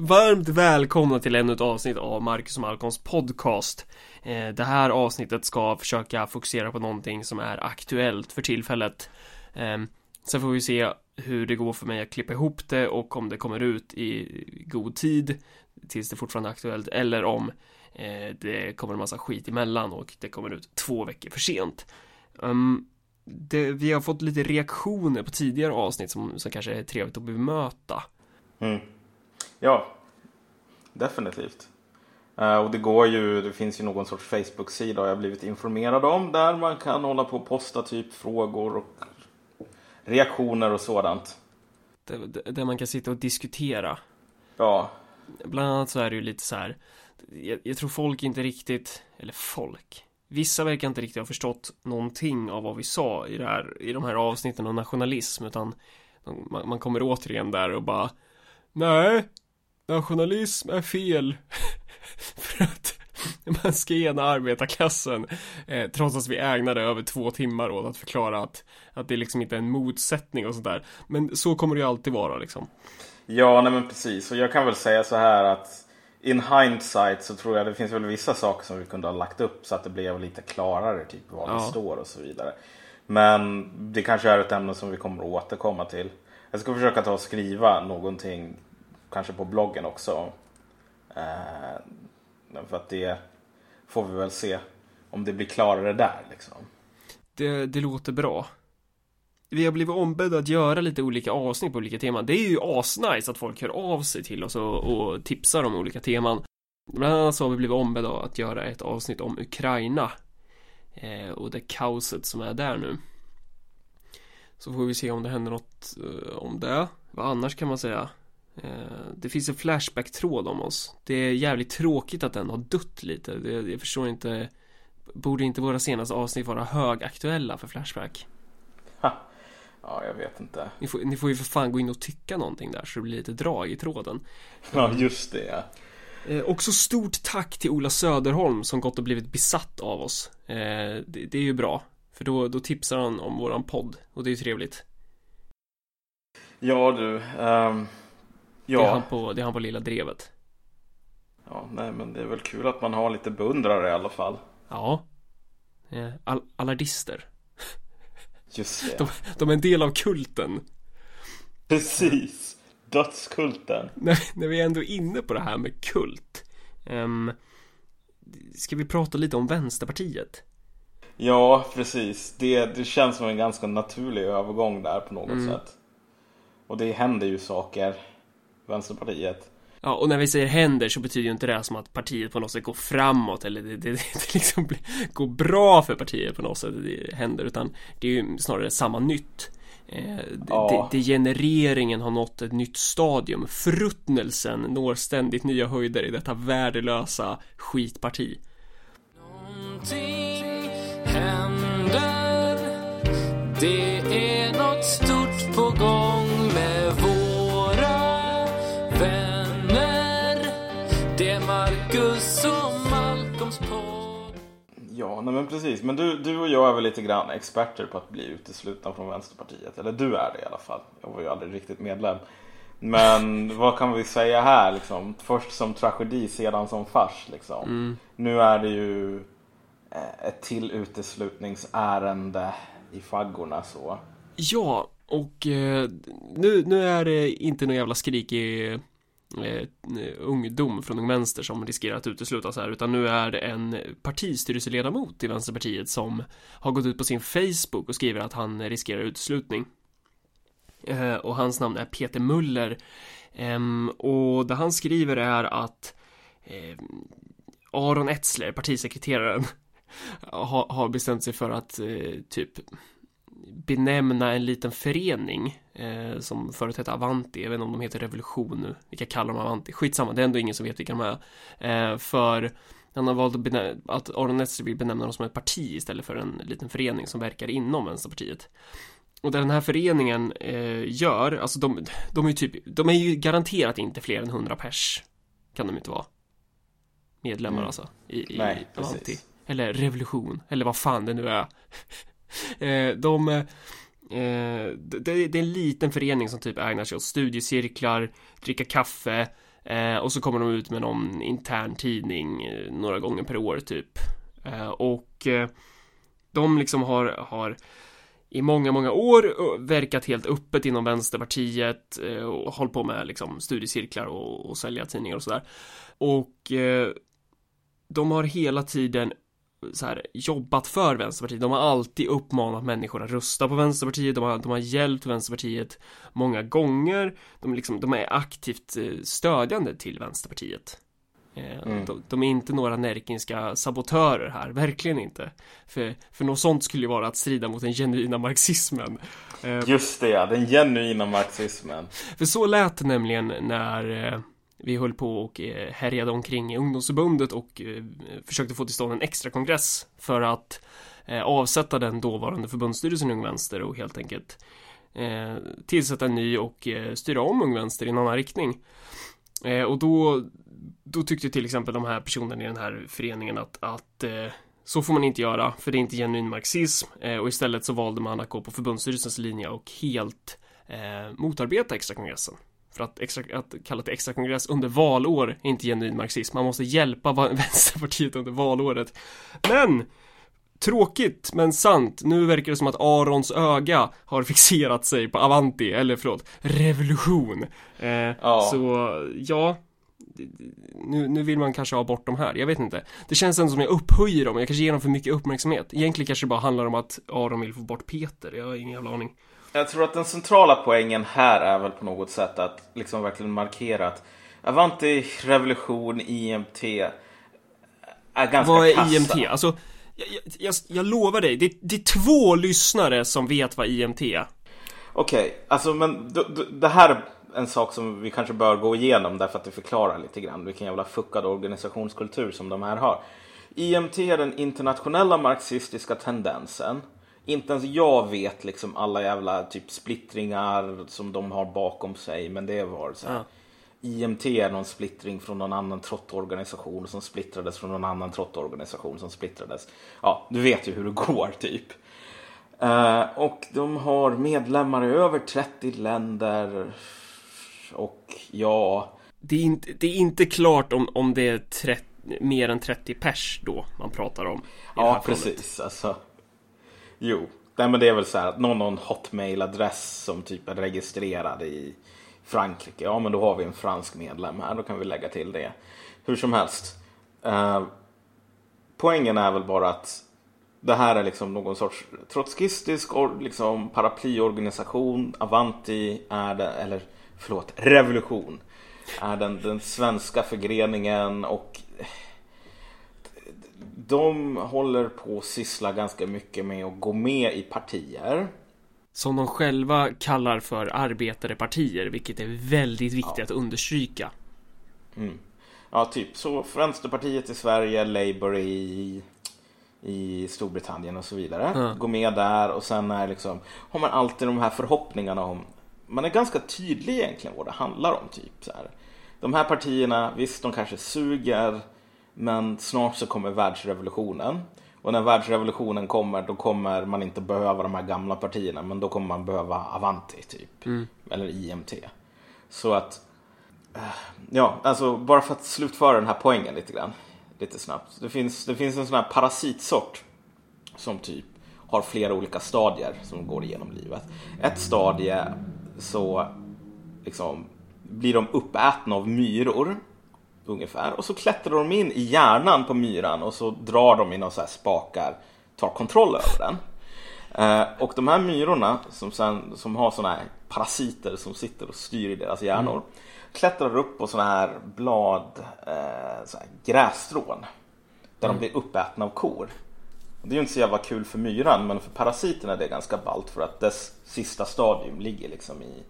Varmt välkomna till ännu ett avsnitt av Marcus och Malcolms podcast. Eh, det här avsnittet ska försöka fokusera på någonting som är aktuellt för tillfället. Ehm, sen får vi se hur det går för mig att klippa ihop det och om det kommer ut i god tid tills det fortfarande är aktuellt eller om eh, det kommer en massa skit emellan och det kommer ut två veckor för sent. Ehm, det, vi har fått lite reaktioner på tidigare avsnitt som, som kanske är trevligt att bemöta. Mm. Ja, definitivt. Uh, och det går ju, det finns ju någon sorts Facebook-sida har jag blivit informerad om där man kan hålla på och posta typ frågor och reaktioner och sådant. Där, där man kan sitta och diskutera. Ja. Bland annat så är det ju lite så här. Jag, jag tror folk inte riktigt, eller folk. Vissa verkar inte riktigt ha förstått någonting av vad vi sa i, det här, i de här avsnitten om nationalism utan man, man kommer återigen där och bara Nej, nationalism är fel. För att man ska ena arbetarklassen eh, trots att vi ägnade över två timmar åt att förklara att, att det liksom inte är en motsättning och sånt där. Men så kommer det ju alltid vara liksom. Ja, nej men precis. Och jag kan väl säga så här att in hindsight så tror jag det finns väl vissa saker som vi kunde ha lagt upp så att det blev lite klarare typ vad ja. det står och så vidare. Men det kanske är ett ämne som vi kommer att återkomma till. Jag ska försöka ta och skriva någonting kanske på bloggen också. Eh, för att det får vi väl se om det blir klarare där liksom. Det, det låter bra. Vi har blivit ombedda att göra lite olika avsnitt på olika teman. Det är ju asnice att folk hör av sig till oss och, och tipsar om olika teman. Bland annat så har vi blivit ombedda att göra ett avsnitt om Ukraina. Eh, och det kaoset som är där nu. Så får vi se om det händer något eh, om det. Vad annars kan man säga? Eh, det finns en Flashback-tråd om oss. Det är jävligt tråkigt att den har dött lite. Det, jag förstår inte. Borde inte våra senaste avsnitt vara högaktuella för Flashback? Ha. Ja, jag vet inte. Ni får, ni får ju för fan gå in och tycka någonting där så det blir lite drag i tråden. Ja, just det. Ja. Eh, också stort tack till Ola Söderholm som gått och blivit besatt av oss. Eh, det, det, är ju bra. För då, då tipsar han om våran podd och det är ju trevligt. Ja du. Um... Ja. Det är han på, det är han på Lilla Drevet. Ja, nej men det är väl kul att man har lite beundrare i alla fall. Ja. Eh, all, allardister. Just det. De, de, är en del av kulten. Precis. Dödskulten. När, när vi är ändå inne på det här med kult. Um, ska vi prata lite om Vänsterpartiet? Ja, precis. Det, det känns som en ganska naturlig övergång där på något mm. sätt. Och det händer ju saker Vänsterpartiet. Ja, och när vi säger händer så betyder ju inte det som att partiet på något sätt går framåt eller det, det, det liksom blir, går bra för partiet på något sätt, det händer, utan det är ju snarare samma nytt. Eh, ja. degenereringen har nått ett nytt stadium. Fruttnelsen når ständigt nya höjder i detta värdelösa skitparti. Någonting händer. Det är Ja, nej men precis. Men du, du och jag är väl lite grann experter på att bli uteslutna från Vänsterpartiet. Eller du är det i alla fall. Jag var ju aldrig riktigt medlem. Men vad kan vi säga här liksom? Först som tragedi, sedan som fars liksom. Mm. Nu är det ju eh, ett till uteslutningsärende i faggorna så. Ja, och eh, nu, nu är det inte någon jävla skrik i eh, ungdom från Ung Vänster som riskerar att uteslutas här utan nu är det en partistyrelseledamot i Vänsterpartiet som har gått ut på sin Facebook och skriver att han riskerar uteslutning. Eh, och hans namn är Peter Muller. Eh, och det han skriver är att eh, Aron Etzler, partisekreteraren, har, har bestämt sig för att eh, typ benämna en liten förening eh, som förut hette Avanti, jag vet inte om de heter Revolution nu, vilka kallar de Avanti, skitsamma, det är ändå ingen som vet vilka de är. Eh, för han har valt att, benä- att Aron Netzer vill benämna dem som ett parti istället för en liten förening som verkar inom Vänsterpartiet. Och det den här föreningen eh, gör, alltså de, de är ju typ, de är ju garanterat inte fler än 100 pers. Kan de inte vara. Medlemmar mm. alltså. I, i Nej, Avanti. Eller revolution, eller vad fan det nu är. Eh, de eh, det, är en liten förening som typ ägnar sig åt studiecirklar, dricka kaffe, eh, och så kommer de ut med någon intern tidning några gånger per år typ. Och de liksom har, har i många, många år verkat helt öppet inom Vänsterpartiet och hållit på med liksom studiecirklar och, och sälja tidningar och sådär. Och de har hela tiden så här, jobbat för Vänsterpartiet. De har alltid uppmanat människor att rösta på Vänsterpartiet. De har, de har hjälpt Vänsterpartiet många gånger. De, liksom, de är aktivt eh, stödjande till Vänsterpartiet. Eh, mm. De, de, är inte några närkinska sabotörer här, verkligen inte. För, för något sånt skulle ju vara att strida mot den genuina marxismen. Eh, Just det ja, den genuina marxismen. För så lät det nämligen när vi höll på och eh, härjade omkring i ungdomsförbundet och eh, försökte få till stånd en extra kongress för att eh, avsätta den dåvarande förbundsstyrelsen Ung Vänster och helt enkelt tillsätta en ny och styra om Ung Vänster i en annan riktning. Och då, då tyckte till exempel de här personerna i den här föreningen att, att så får man inte göra, för det är inte genuin marxism och istället så valde man att gå på förbundsstyrelsens linje och helt eh, motarbeta extrakongressen. För att, extra, att kalla det extra kongress under valår är inte genuin marxism. Man måste hjälpa Vänsterpartiet under valåret. Men! Tråkigt men sant. Nu verkar det som att Arons öga har fixerat sig på Avanti, eller förlåt, revolution. Eh, ja. Så, ja. Nu, nu vill man kanske ha bort de här, jag vet inte. Det känns ändå som jag upphöjer dem, jag kanske ger dem för mycket uppmärksamhet. Egentligen kanske det bara handlar om att Aron vill få bort Peter, jag har ingen jävla aning. Jag tror att den centrala poängen här är väl på något sätt att liksom verkligen markera att Avanti, Revolution, IMT är ganska Vad är kassa. IMT? Alltså, jag, jag, jag lovar dig, det, det, är två lyssnare som vet vad IMT är. Okej, okay, alltså men d, d, det här är en sak som vi kanske bör gå igenom därför att det förklarar lite grann vilken jävla fuckad organisationskultur som de här har. IMT är den internationella marxistiska tendensen inte ens jag vet liksom alla jävla typ splittringar som de har bakom sig. Men det var så här. Ja. IMT är någon splittring från någon annan trottorganisation som splittrades från någon annan trottorganisation som splittrades. Ja, du vet ju hur det går typ. Uh, och de har medlemmar i över 30 länder. Och ja. Det är inte, det är inte klart om, om det är 30, mer än 30 pers då man pratar om. Ja, precis. Alltså, Jo, Nej, men det är väl så här att någon, har en hotmail-adress som typ är registrerad i Frankrike. Ja, men då har vi en fransk medlem här. Då kan vi lägga till det. Hur som helst. Eh, poängen är väl bara att det här är liksom någon sorts trotskistisk liksom paraplyorganisation. Avanti är det, eller förlåt, revolution. Är den, den svenska förgreningen och de håller på att syssla ganska mycket med att gå med i partier. Som de själva kallar för arbetarepartier, vilket är väldigt viktigt ja. att understryka. Mm. Ja, typ så Vänsterpartiet i Sverige, Labour i, i Storbritannien och så vidare. Mm. Gå med där och sen är liksom, har man alltid de här förhoppningarna om man är ganska tydlig egentligen vad det handlar om. typ så här. De här partierna, visst de kanske suger men snart så kommer världsrevolutionen. Och när världsrevolutionen kommer då kommer man inte behöva de här gamla partierna men då kommer man behöva Avanti typ. Mm. Eller IMT. Så att eh, Ja, alltså bara för att slutföra den här poängen lite grann. Lite snabbt. Det finns, det finns en sån här parasitsort som typ har flera olika stadier som går igenom livet. Ett stadie så liksom blir de uppätna av myror ungefär. Och så klättrar de in i hjärnan på myran och så drar de i några så här spakar, tar kontroll över den. Eh, och de här myrorna som, sen, som har sådana här parasiter som sitter och styr i deras hjärnor mm. klättrar upp på sådana här blad, eh, så här grässtrån där mm. de blir uppätna av kor. Det är ju inte så jävla kul för myran men för parasiterna är det ganska ballt för att dess sista stadium ligger liksom i,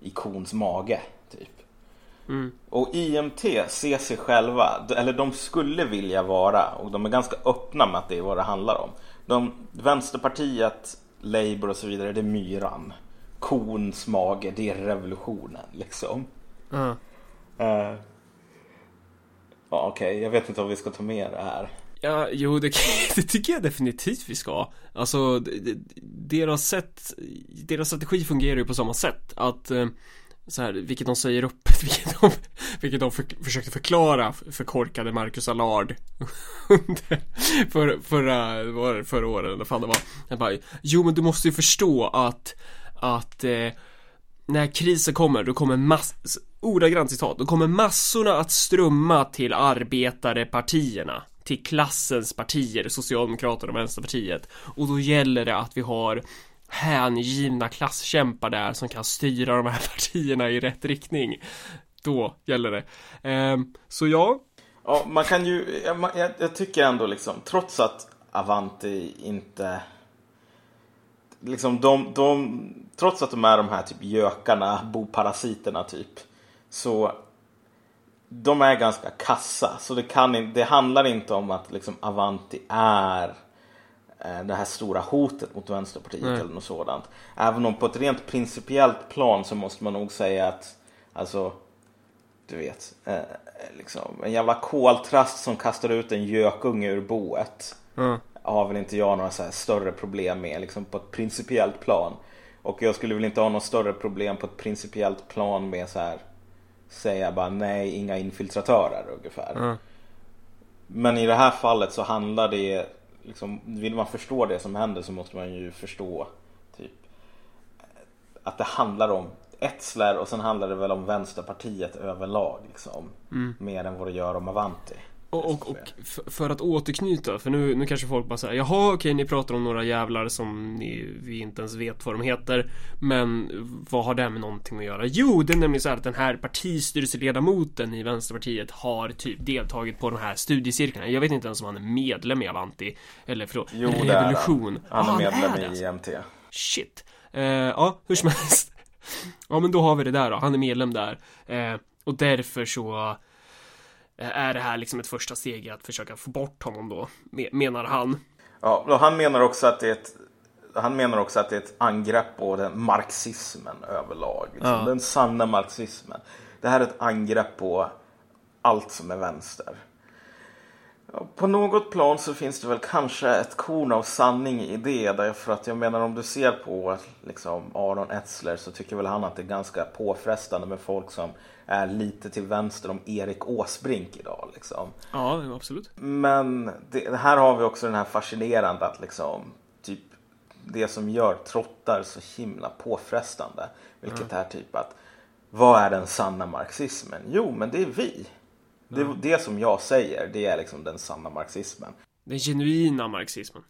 i kons mage. Typ. Mm. Och IMT ser sig själva, eller de skulle vilja vara, och de är ganska öppna med att det är vad det handlar om. De, Vänsterpartiet, Labour och så vidare, det är myran. Kons mage, det är revolutionen liksom. Mm. Uh, ja, Okej, okay. jag vet inte om vi ska ta med det här. Ja, jo, det, det, tycker jag definitivt vi ska. Alltså, deras sätt, deras strategi fungerar ju på samma sätt. Att eh, så här, vilket de säger öppet, vilket de, vilket de för, försökte förklara för korkade Marcus Allard under för, förra, var det förra året eller fan det var. Jag bara, jo men du måste ju förstå att, att eh, när krisen kommer, då kommer mass, ordagrant citat, då kommer massorna att strömma till arbetarepartierna till klassens partier, Socialdemokraterna och Vänsterpartiet. Och då gäller det att vi har hängivna klasskämpar där som kan styra de här partierna i rätt riktning. Då gäller det. Ehm, så ja. Ja, man kan ju, jag, jag tycker ändå liksom, trots att Avanti inte liksom de, de, trots att de är de här typ gökarna, boparasiterna typ, så de är ganska kassa. Så det, kan, det handlar inte om att liksom Avanti är Eh, det här stora hotet mot Vänsterpartiet Nej. eller något sådant. Även om på ett rent principiellt plan så måste man nog säga att alltså du vet, eh, liksom, en jävla koltrast som kastar ut en gökunge ur boet mm. har väl inte jag några större problem med liksom, på ett principiellt plan. Och jag skulle väl inte ha något större problem på ett principiellt plan med så här säga bara nej, inga infiltratörer ungefär. Mm. Men i det här fallet så handlar det liksom, vill man förstå det som händer så måste man ju förstå typ att det handlar om Etzler och sen handlar det väl om Vänsterpartiet överlag liksom. Mm. Mer än vad det gör om Avanti. Och, och, och för att återknyta, för nu, nu kanske folk bara säger Jaha okej ni pratar om några jävlar som ni, vi inte ens vet vad de heter. Men vad har det med någonting att göra? Jo, det är nämligen så här att den här partistyrelseledamoten i Vänsterpartiet har typ deltagit på de här studiecirklarna. Jag vet inte ens om han är medlem i Avanti Eller förlåt, jo, Revolution. Han är medlem ah, han är i IMT Shit. Uh, Ja, hur som helst. Ja men då har vi det där då, han är medlem där. Uh, Och därför så Eh, är det här liksom ett första steg i att försöka få bort honom då, menar han. Ja, och han menar också att det är ett han menar också att det är ett angrepp på den marxismen överlag. Liksom. Ja. Den sanna marxismen. Det här är ett angrepp på allt som är vänster. På något plan så finns det väl kanske ett korn av sanning i det. Därför att jag menar om du ser på liksom, Aron Etzler så tycker väl han att det är ganska påfrestande med folk som är lite till vänster om Erik Åsbrink idag. Liksom. Ja, absolut. Men det, här har vi också den här fascinerande att liksom, typ det som gör trottar så himla påfrestande. Vilket mm. är typ att vad är den sanna marxismen? Jo, men det är vi. Det, mm. det som jag säger, det är liksom den sanna marxismen. Den genuina marxismen.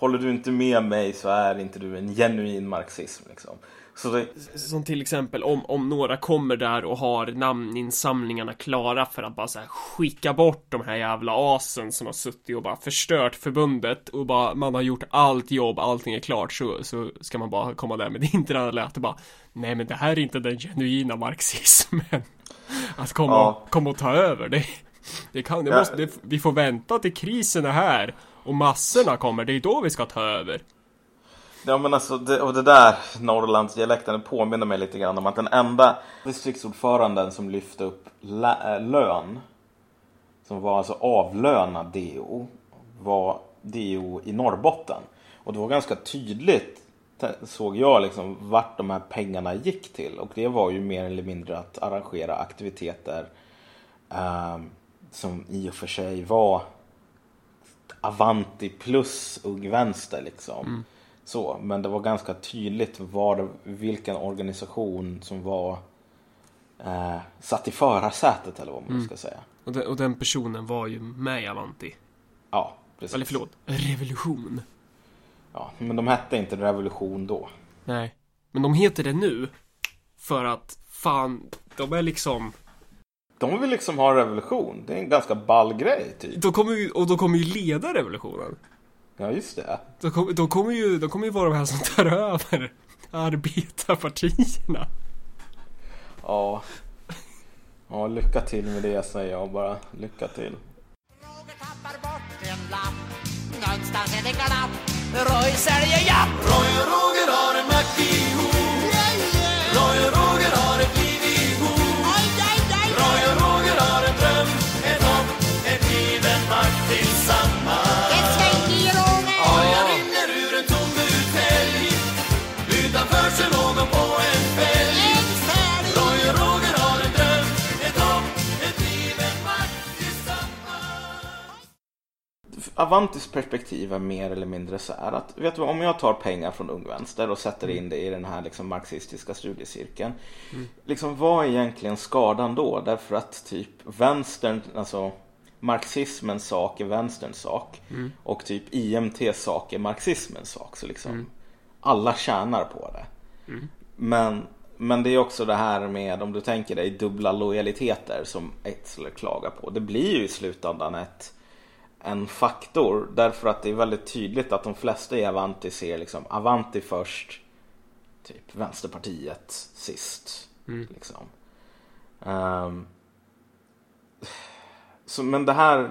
Håller du inte med mig så är inte du en genuin marxism. Liksom. Så det... Som till exempel om, om några kommer där och har namninsamlingarna klara för att bara så här skicka bort de här jävla asen som har suttit och bara förstört förbundet och bara man har gjort allt jobb, allting är klart så, så ska man bara komma där med det interna och bara Nej men det här är inte den genuina marxismen Att komma, ja. komma och ta över det Det kan, det måste, det, vi får vänta till krisen är här och massorna kommer, det är då vi ska ta över Ja men alltså, det, och det där Norrlandsdialekten påminner mig lite grann om att den enda distriktsordföranden som lyfte upp lä, eh, lön, som var alltså avlönad DO, var DO i Norrbotten. Och det var ganska tydligt, såg jag, liksom, vart de här pengarna gick till. Och det var ju mer eller mindre att arrangera aktiviteter eh, som i och för sig var Avanti plus Ung Vänster liksom. Mm. Så, men det var ganska tydligt var, vilken organisation som var eh, satt i förarsätet eller vad man mm. ska säga. Och, de, och, den personen var ju med i Avanti. Ja, precis. Eller förlåt, Revolution. Ja, men de hette inte Revolution då. Nej, men de heter det nu. För att fan, de är liksom de vill liksom ha revolution. Det är en ganska ball grej typ. De kommer ju, och de kommer ju leda revolutionen. Ja, just det. De, kom, de, kommer ju, de kommer ju vara de här som tar över arbetarpartierna. Ja. Ja, lycka till med det säger jag bara. Lycka till. Roger tappar bort en lapp. Någonstans är det glapp. Roy säljer japp. Roy och Roger har en mack ihop. Roy och Roger Avantis perspektiv är mer eller mindre så här att vet du, om jag tar pengar från Ung Vänster och sätter in det i den här liksom marxistiska studiecirkeln. Mm. Liksom, vad är egentligen skadan då? Därför att typ vänstern, alltså marxismens sak är vänsterns sak mm. och typ IMTs sak är marxismens sak. Så liksom mm. alla tjänar på det. Mm. Men, men det är också det här med, om du tänker dig dubbla lojaliteter som Etzler klagar på. Det blir ju i slutändan ett en faktor därför att det är väldigt tydligt att de flesta i Avanti ser liksom Avanti först, typ Vänsterpartiet sist. Mm. Liksom. Um, så, men det här,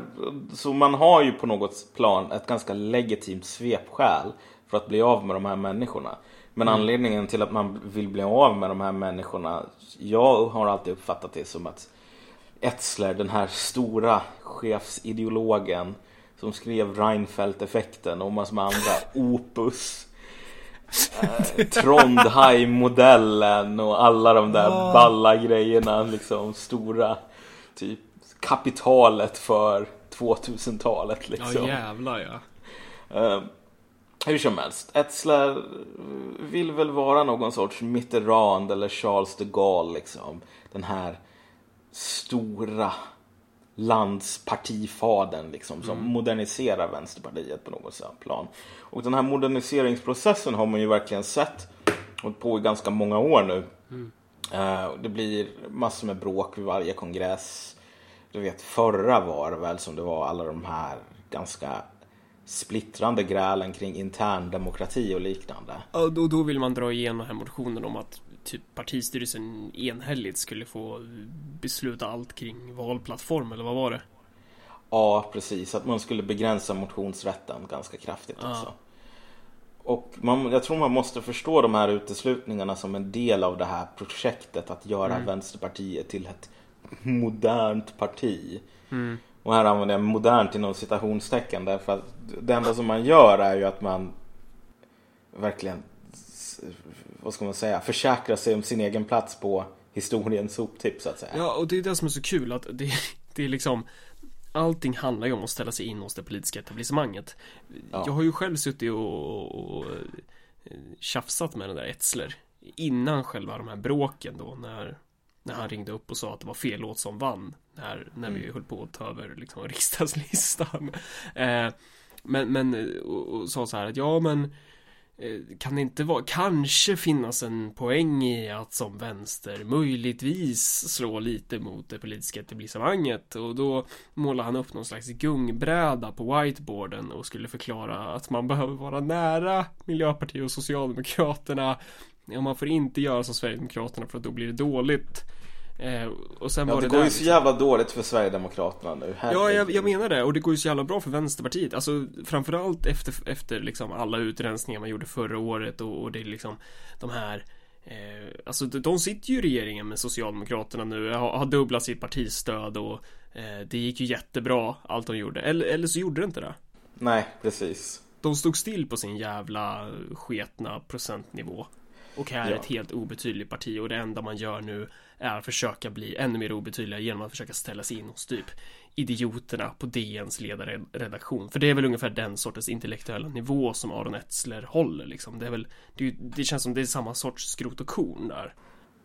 så man har ju på något plan ett ganska legitimt svepskäl för att bli av med de här människorna. Men mm. anledningen till att man vill bli av med de här människorna, jag har alltid uppfattat det som att Etzler, den här stora chefsideologen som skrev Reinfeldt-effekten och massor med andra opus. Eh, Trondheim-modellen och alla de där oh. balla grejerna, liksom stora typ kapitalet för 2000-talet liksom. Ja jävlar ja. Uh, hur som helst, Etzler vill väl vara någon sorts Mitterrand eller Charles de Gaulle liksom. Den här stora landspartifadern liksom, som mm. moderniserar Vänsterpartiet på något sätt plan. Och den här moderniseringsprocessen har man ju verkligen sett hållit på i ganska många år nu. Mm. Uh, det blir massor med bråk vid varje kongress. Du vet förra var väl som det var alla de här ganska splittrande grälen kring intern demokrati och liknande. Och då, då vill man dra igenom den här motionen om att typ partistyrelsen enhälligt skulle få besluta allt kring valplattform eller vad var det? Ja, precis. Att man skulle begränsa motionsrätten ganska kraftigt ja. också. Och man, jag tror man måste förstå de här uteslutningarna som en del av det här projektet att göra mm. Vänsterpartiet till ett modernt parti. Mm. Och här använder jag modernt inom citationstecken därför att det enda som man gör är ju att man verkligen vad ska man säga, försäkra sig om sin egen plats på historiens soptipp så att säga. Ja, och det är det som är så kul att det, det är liksom Allting handlar ju om att ställa sig in hos det politiska etablissemanget. Ja. Jag har ju själv suttit och, och, och eh, tjafsat med den där Etzler innan själva de här bråken då när när han ringde upp och sa att det var fel låt som vann när, när vi mm. höll på att ta över liksom riksdagslistan. Eh, men, men och, och sa så här att ja men Eh, kan det inte vara, kanske finnas en poäng i att som vänster möjligtvis slå lite mot det politiska etablissemanget och då målar han upp någon slags gungbräda på whiteboarden och skulle förklara att man behöver vara nära Miljöpartiet och Socialdemokraterna. Och man får inte göra som Sverigedemokraterna för att då blir det dåligt. Eh, och sen ja, var det, det går där, ju så jävla dåligt för Sverigedemokraterna nu. Ja, jag, jag, menar det. Och det går ju så jävla bra för Vänsterpartiet. Alltså framförallt efter, efter liksom alla utrensningar man gjorde förra året och, och det är liksom de här eh, Alltså de sitter ju i regeringen med Socialdemokraterna nu, har, har dubblat sitt partistöd och eh, det gick ju jättebra allt de gjorde. Eller, eller så gjorde det inte det. Nej, precis. De stod still på sin jävla sketna procentnivå. Och här är ett helt obetydligt parti och det enda man gör nu är att försöka bli ännu mer obetydliga genom att försöka ställa sig in hos typ idioterna på DNs ledarredaktion. För det är väl ungefär den sortens intellektuella nivå som Aron Etzler håller liksom. Det är väl, det, det känns som det är samma sorts skrot och korn där.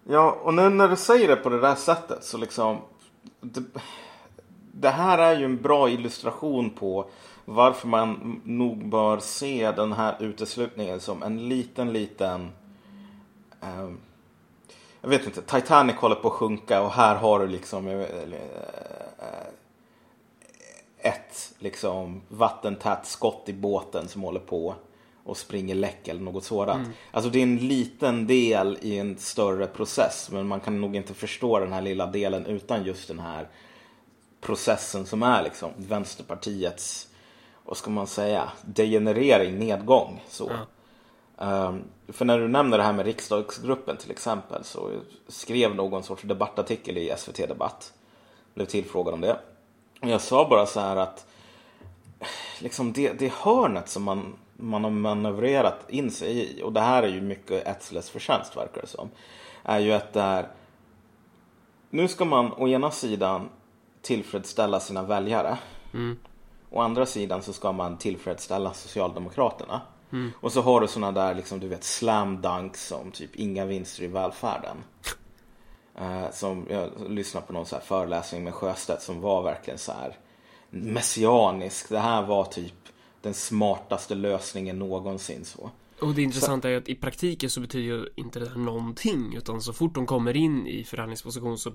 Ja, och nu när du säger det på det där sättet så liksom det, det här är ju en bra illustration på varför man nog bör se den här uteslutningen som en liten, liten eh, jag vet inte, Titanic håller på att sjunka och här har du liksom eh, eh, ett liksom vattentätt skott i båten som håller på och springer läck eller något sådant. Mm. Alltså det är en liten del i en större process men man kan nog inte förstå den här lilla delen utan just den här processen som är liksom Vänsterpartiets, vad ska man säga, degenerering, nedgång. Så. Ja. Um, för när du nämner det här med riksdagsgruppen till exempel så skrev någon sorts debattartikel i SVT Debatt. Blev tillfrågad om det. Jag sa bara så här att liksom det, det hörnet som man, man har manövrerat in sig i och det här är ju mycket Etzles förtjänst verkar det som. Är ju att där nu ska man å ena sidan tillfredsställa sina väljare. Mm. Å andra sidan så ska man tillfredsställa Socialdemokraterna. Mm. Och så har du sådana där liksom, du vet, slam dunks som typ inga vinster i välfärden. Eh, som jag lyssnade på någon så här föreläsning med Sjöstedt som var verkligen så här messianisk. Det här var typ den smartaste lösningen någonsin så. Och det intressanta är att i praktiken så betyder ju inte det här någonting utan så fort de kommer in i förhandlingsposition så,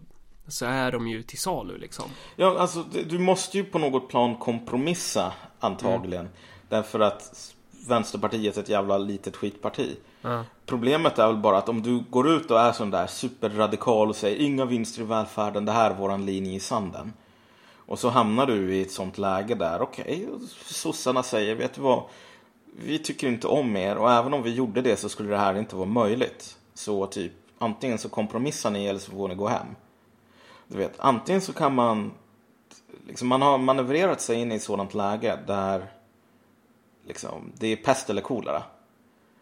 så är de ju till salu liksom. Ja, alltså du måste ju på något plan kompromissa antagligen. Mm. Därför att Vänsterpartiet ett jävla litet skitparti. Ja. Problemet är väl bara att om du går ut och är sån där superradikal och säger inga vinster i välfärden, det här är våran linje i sanden. Och så hamnar du i ett sånt läge där, okej, okay, sossarna säger, vet du vad, vi tycker inte om er och även om vi gjorde det så skulle det här inte vara möjligt. Så typ, antingen så kompromissar ni eller så får ni gå hem. Du vet, antingen så kan man, liksom man har manövrerat sig in i ett sådant läge där liksom, det är pest eller kolera.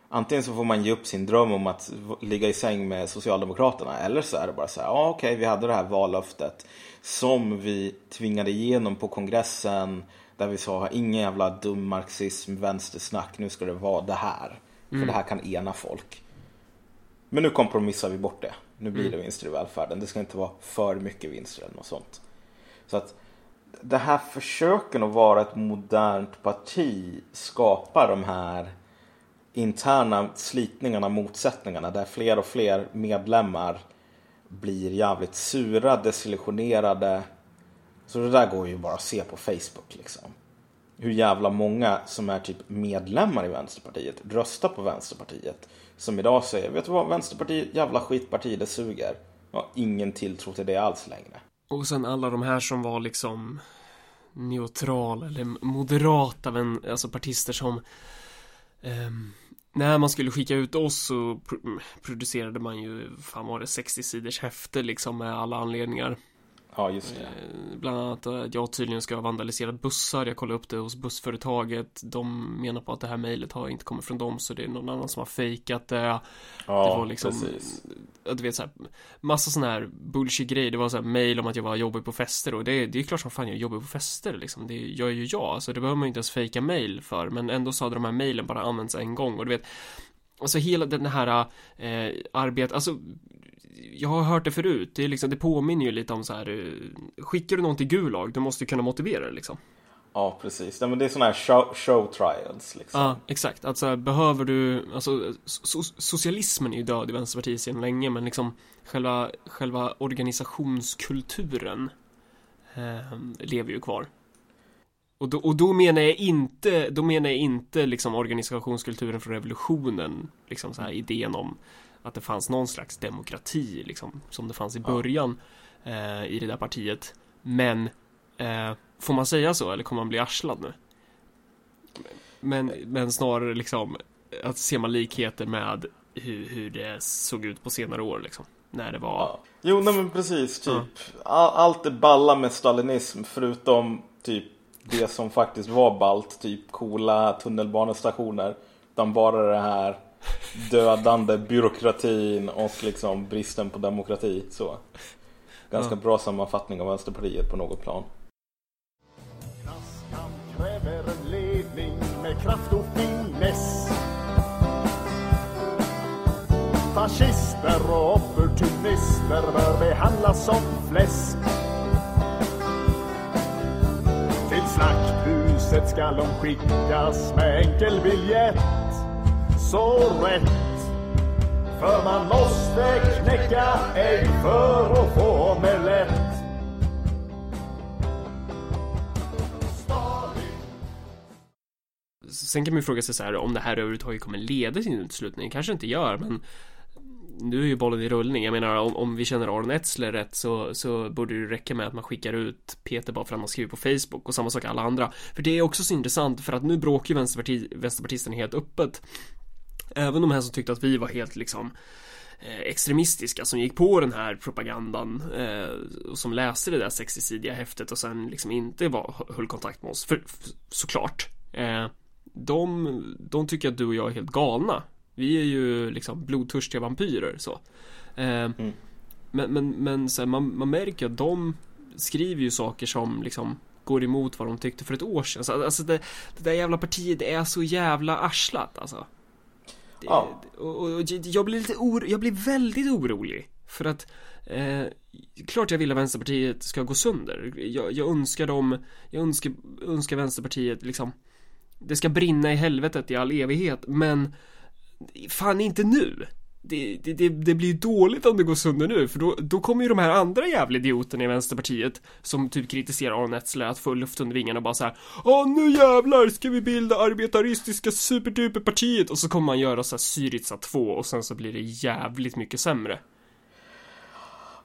Antingen så får man ge upp sin dröm om att ligga i säng med Socialdemokraterna eller så är det bara så här, ja okej, okay, vi hade det här vallöftet som vi tvingade igenom på kongressen där vi sa, ingen jävla dum marxism, vänstersnack, nu ska det vara det här. Mm. För det här kan ena folk. Men nu kompromissar vi bort det. Nu blir mm. det vinster i välfärden. Det ska inte vara för mycket vinster eller något sånt. Så att det här försöken att vara ett modernt parti skapar de här interna slitningarna, motsättningarna där fler och fler medlemmar blir jävligt sura, desillusionerade. Så det där går ju bara att se på Facebook liksom. Hur jävla många som är typ medlemmar i Vänsterpartiet röstar på Vänsterpartiet. Som idag säger, vet du vad, Vänsterpartiet, jävla skitparti, det suger. Jag har ingen tilltro till det alls längre. Och sen alla de här som var liksom neutrala eller moderata, alltså partister som um när man skulle skicka ut oss så producerade man ju, fan var det 60 sidors häfte liksom med alla anledningar. Ja, just det. Eh, bland annat att jag tydligen ska ha vandaliserat bussar. Jag kollade upp det hos bussföretaget. De menar på att det här mejlet har inte kommit från dem så det är någon annan som har fejkat det. Ja, det var liksom, precis. Du vet så här, massa sån här bullshit grejer. Det var så här mejl om att jag var jobbig på fester och det, det är klart som fan jag jobbar på fester liksom. Det gör ju jag, så det behöver man ju inte ens fejka mejl för. Men ändå så hade de här mejlen bara använts en gång och du vet Alltså hela den här eh, arbetet, alltså jag har hört det förut, det, är liksom, det påminner ju lite om så här eh, Skickar du någon till Gulag, du måste kunna motivera det liksom Ja, precis. Ja, men det är sådana här show, show, trials liksom. Ja, exakt. Alltså behöver du, alltså so socialismen är ju död i Vänsterpartiet sedan länge, men liksom själva, själva organisationskulturen eh, lever ju kvar. Och då, och då menar jag inte, då menar jag inte liksom organisationskulturen från revolutionen, liksom så här idén om att det fanns någon slags demokrati liksom, som det fanns i början eh, i det där partiet. Men eh, får man säga så eller kommer man bli arslad nu? Men, men snarare liksom att ser man likheter med hur, hur det såg ut på senare år liksom. När det var... Ja. Jo, nej men precis. Typ. Ja. allt är balla med stalinism förutom typ det som faktiskt var balt. Typ coola tunnelbanestationer. Utan bara det här dödande byråkratin och liksom bristen på demokrati. Så. Ganska ja. bra sammanfattning av Vänsterpartiet på något plan. Klasskamp kräver en ledning med kraft och finess. Fascister och opportunister bör behandlas som fläsk. Till slakthuset ska de skickas med enkel biljett så rätt. För man måste knäcka ägg för att få omelett. Sen kan man ju fråga sig så här om det här överhuvudtaget kommer leda till en uteslutning. Kanske inte gör, men nu är ju bollen i rullning. Jag menar om, om vi känner Aron Etzler rätt så, så borde det räcka med att man skickar ut Peter bara för att man skriver på Facebook och samma sak alla andra. För det är också så intressant för att nu bråkar ju vänsterparti, vänsterpartisterna helt öppet Även de här som tyckte att vi var helt liksom eh, extremistiska som gick på den här propagandan eh, och som läste det där 60-sidiga häftet och sen liksom inte var, höll kontakt med oss, för, för såklart. Eh, de, de tycker att du och jag är helt galna. Vi är ju liksom blodtörstiga vampyrer så. Eh, mm. Men, men, men så här, man, man märker att de skriver ju saker som liksom går emot vad de tyckte för ett år sedan. Alltså, alltså det, det där jävla partiet är så jävla arslat alltså. Ja. och, och jag blir lite oro, jag blir väldigt orolig. För att eh, Klart jag vill att Vänsterpartiet ska gå sönder. Jag, jag önskar dem, jag önskar, önskar Vänsterpartiet liksom Det ska brinna i helvetet i all evighet, men Fan inte nu! Det, det, det, blir ju dåligt om det går sönder nu, för då, då kommer ju de här andra jävla idioterna i Vänsterpartiet Som typ kritiserar Aron Etzler att få luft under vingarna och bara så här Åh nu jävlar ska vi bilda arbetaristiska superduperpartiet Och så kommer man göra så här Syriza 2 och sen så blir det jävligt mycket sämre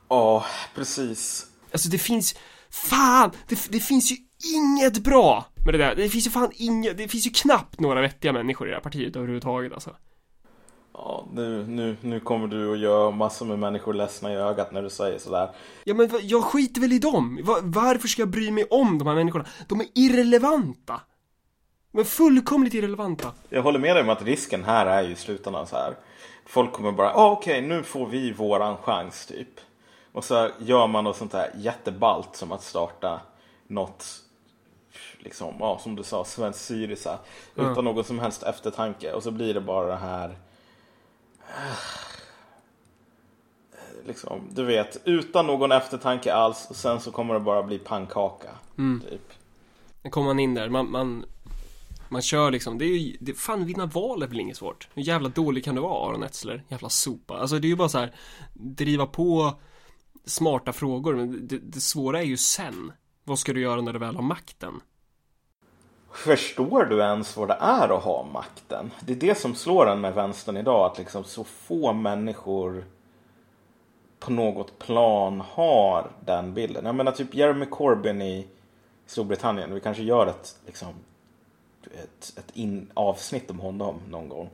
Ja, precis. Alltså det finns Fan! Det, det finns ju inget bra med det där. Det finns ju fan inget, det finns ju knappt några vettiga människor i det här partiet överhuvudtaget alltså. Ja, nu, nu, nu kommer du att göra massor med människor ledsna i ögat när du säger sådär. Ja men jag skiter väl i dem. Va, varför ska jag bry mig om de här människorna? De är irrelevanta. Men fullkomligt irrelevanta. Jag håller med dig om att risken här är ju i slutändan så här. Folk kommer bara, ah, okej nu får vi våran chans typ. Och så gör man något sånt här jättebalt som att starta något, liksom, ja som du sa, svensk Syriza. Utan någon som helst eftertanke. Och så blir det bara det här, liksom, du vet, utan någon eftertanke alls. Och sen så kommer det bara bli pannkaka. Typ. Då kommer man in där, man, man, man kör liksom, det är ju, det, fan vinna val är väl inget svårt. Hur jävla dålig kan du vara Aron Etzler? Jävla sopa. Alltså det är ju bara så här, driva på smarta frågor, men det, det svåra är ju sen. Vad ska du göra när du väl har makten? Förstår du ens vad det är att ha makten? Det är det som slår en med vänstern idag. Att liksom så få människor på något plan har den bilden. Jag menar typ Jeremy Corbyn i Storbritannien. Vi kanske gör ett, liksom, ett, ett in, avsnitt om honom någon gång.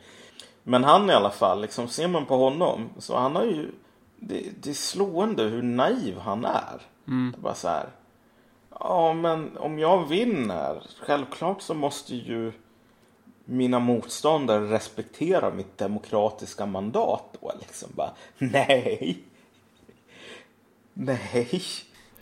Men han i alla fall, liksom, ser man på honom så han har ju... Det, det är slående hur naiv han är. Det är bara så här. Ja, men om jag vinner, självklart så måste ju mina motståndare respektera mitt demokratiska mandat då. Liksom bara, nej. Nej.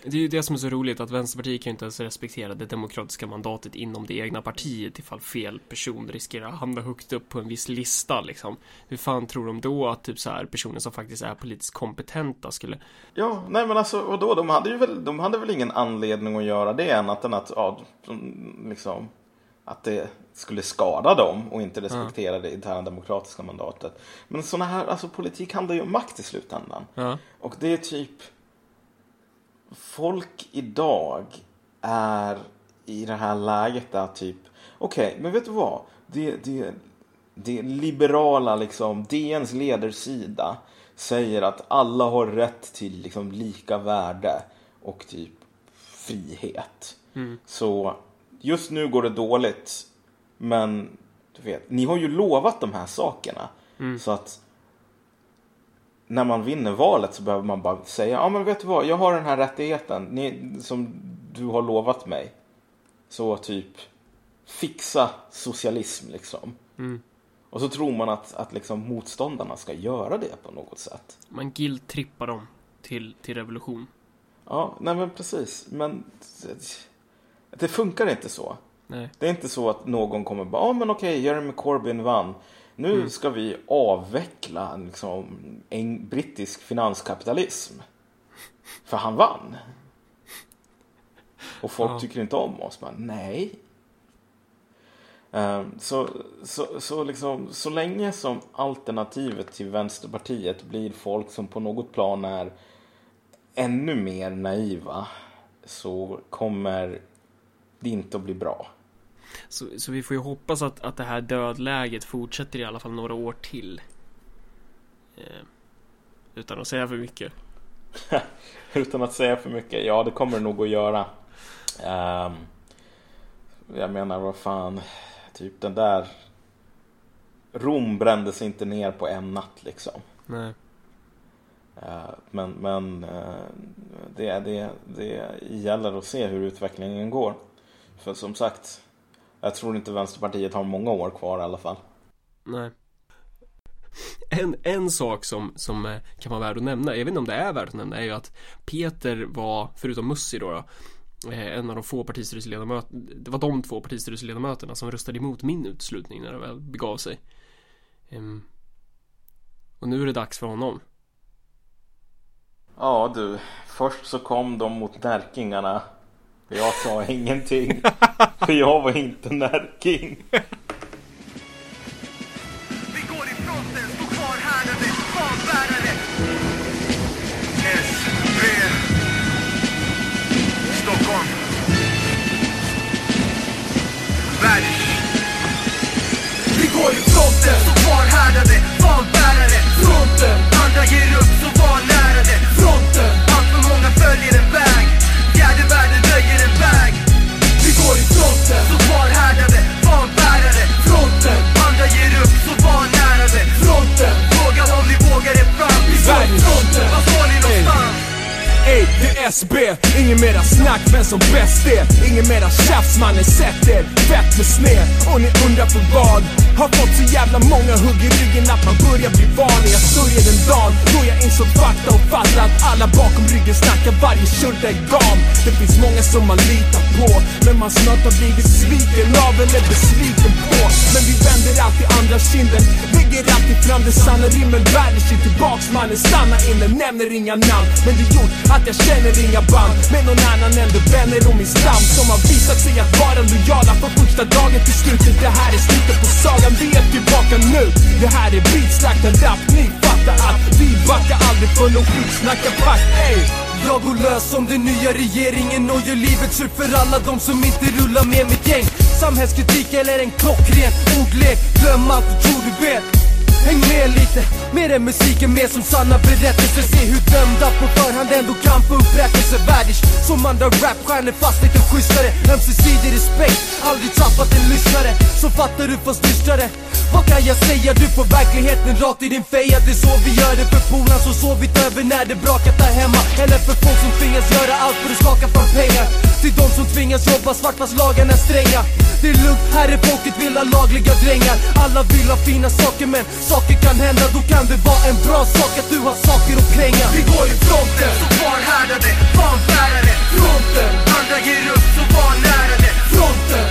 Det är ju det som är så roligt att Vänsterpartiet kan ju inte ens respektera det demokratiska mandatet inom det egna partiet ifall fel person riskerar att hamna högt upp på en viss lista liksom. Hur fan tror de då att typ så här personer som faktiskt är politiskt kompetenta skulle Ja, nej men alltså vadå, de hade ju väl, de hade väl ingen anledning att göra det annat än att, ja, liksom, att det skulle skada dem och inte respektera det interna demokratiska mandatet. Men sådana här, alltså politik handlar ju om makt i slutändan. Ja. Och det är typ Folk idag är i det här läget där typ Okej, men vet du vad? Det, det, det liberala liksom DNs ledarsida säger att alla har rätt till liksom lika värde och typ frihet. Så just nu går det dåligt. Men du vet, ni har ju lovat de här sakerna. Så att när man vinner valet så behöver man bara säga ja men vet du vad, jag har den här rättigheten ni, som du har lovat mig. Så typ fixa socialism liksom. Och så tror man att, att liksom motståndarna ska göra det på något sätt. Man guilt-trippar dem till, till revolution. Ja, nej men precis. Men det, det funkar inte så. Nej. Det är inte så att någon kommer bara, ja men okej, Jeremy Corbyn vann. Nu ska vi avveckla liksom, en brittisk finanskapitalism. För han vann. Och folk Ja. tycker inte om oss. Men nej. Ehm, Så, så, så, liksom, så länge som alternativet till Vänsterpartiet blir folk som på något plan är ännu mer naiva så kommer det inte att bli bra. Så, så vi får ju hoppas att, att det här dödläget fortsätter i alla fall några år till. Eh, utan att säga för mycket. Utan att säga för mycket. Ja, det kommer det nog att göra. Ehm, jag menar, vad fan. Typ den där. Rom brändes inte ner på en natt liksom. Nej. Eh, men men eh, det, det, det gäller att se hur utvecklingen går. För som sagt. Jag tror inte Vänsterpartiet har många år kvar i alla fall. Nej. En, en sak som, som eh, kan vara värd att nämna, jag vet inte om det är värt att nämna, är ju att Peter var, förutom Mussi då, då eh, en av de få partistyrelseledamöterna, det var de två partistyrelseledamöterna som röstade emot min uteslutning när det väl begav sig. Ehm, och nu är det dags för honom. Ja du, först så kom de mot närkingarna. Jag sa ingenting. För jag var inte närking. Vi går i fronten, stå kvar härdade, fanbärare. S, V, Stockholm. Värld. Vi går i fronten, stå kvar härdade, fanbärare. Fronten, andra ger upp, så SB, ingen mera snack vem som bäst är. Ingen mera tjafs mannen, sätt er. Fett med sned Och ni undrar för vad? Har fått så jävla många hugg i ryggen att man börjar bli van. Jag sörjer den dagen då jag insåg fakta och fattar att alla bakom ryggen snackar varje tjurta är gam. Det finns många som man litar på Men man snart har blivit sviken av eller besviken på. Men vi vänder alltid andra kinden. Lägger alltid fram det sanna rimmen Världen sig tillbaks. Mannen, stanna inne, nämner inga namn. Men det gjort att jag känner inga band. Med någon annan än de vänner och min stam. Som har visat sig att vara lojala från första dagen till slutet. Det här är slutet på sagan, vi är tillbaka nu. Det här är beatslaktad rap, ni fattar att vi backar aldrig för någon skitsnackarpack ey! Jag går lös som den nya regeringen och gör livet surt för alla de som inte rullar med mitt gäng. Samhällskritik eller en klockren ordlek. Glöm allt du tror du vet. Häng med lite, mer än musiken, mer som sanna berättelser. Se hur dömda på förhand ändå kan få upprättelse. Värdish som andra rapstjärnor fast lite schysstare. Ömsesidig respekt, aldrig tappat en lyssnare. Så fattar du fast dystrare. Vad kan jag säga? Du får verkligheten rakt i din feja. Det är så vi gör det för polaren som sovit över när det brakat där hemma. Eller för folk som tvingas göra allt för att skaka fram pengar. Till de som tvingas jobba svart fast lagarna är stränga. Det är lugnt, här är folket vill ha lagliga drängar. Alla vill ha fina saker men saker kan hända Då kan det vara en bra sak att du har saker att kränga Vi går i fronten, så kvarhärdade, fanbärare Fronten, andra ger upp, så var nära det Fronten.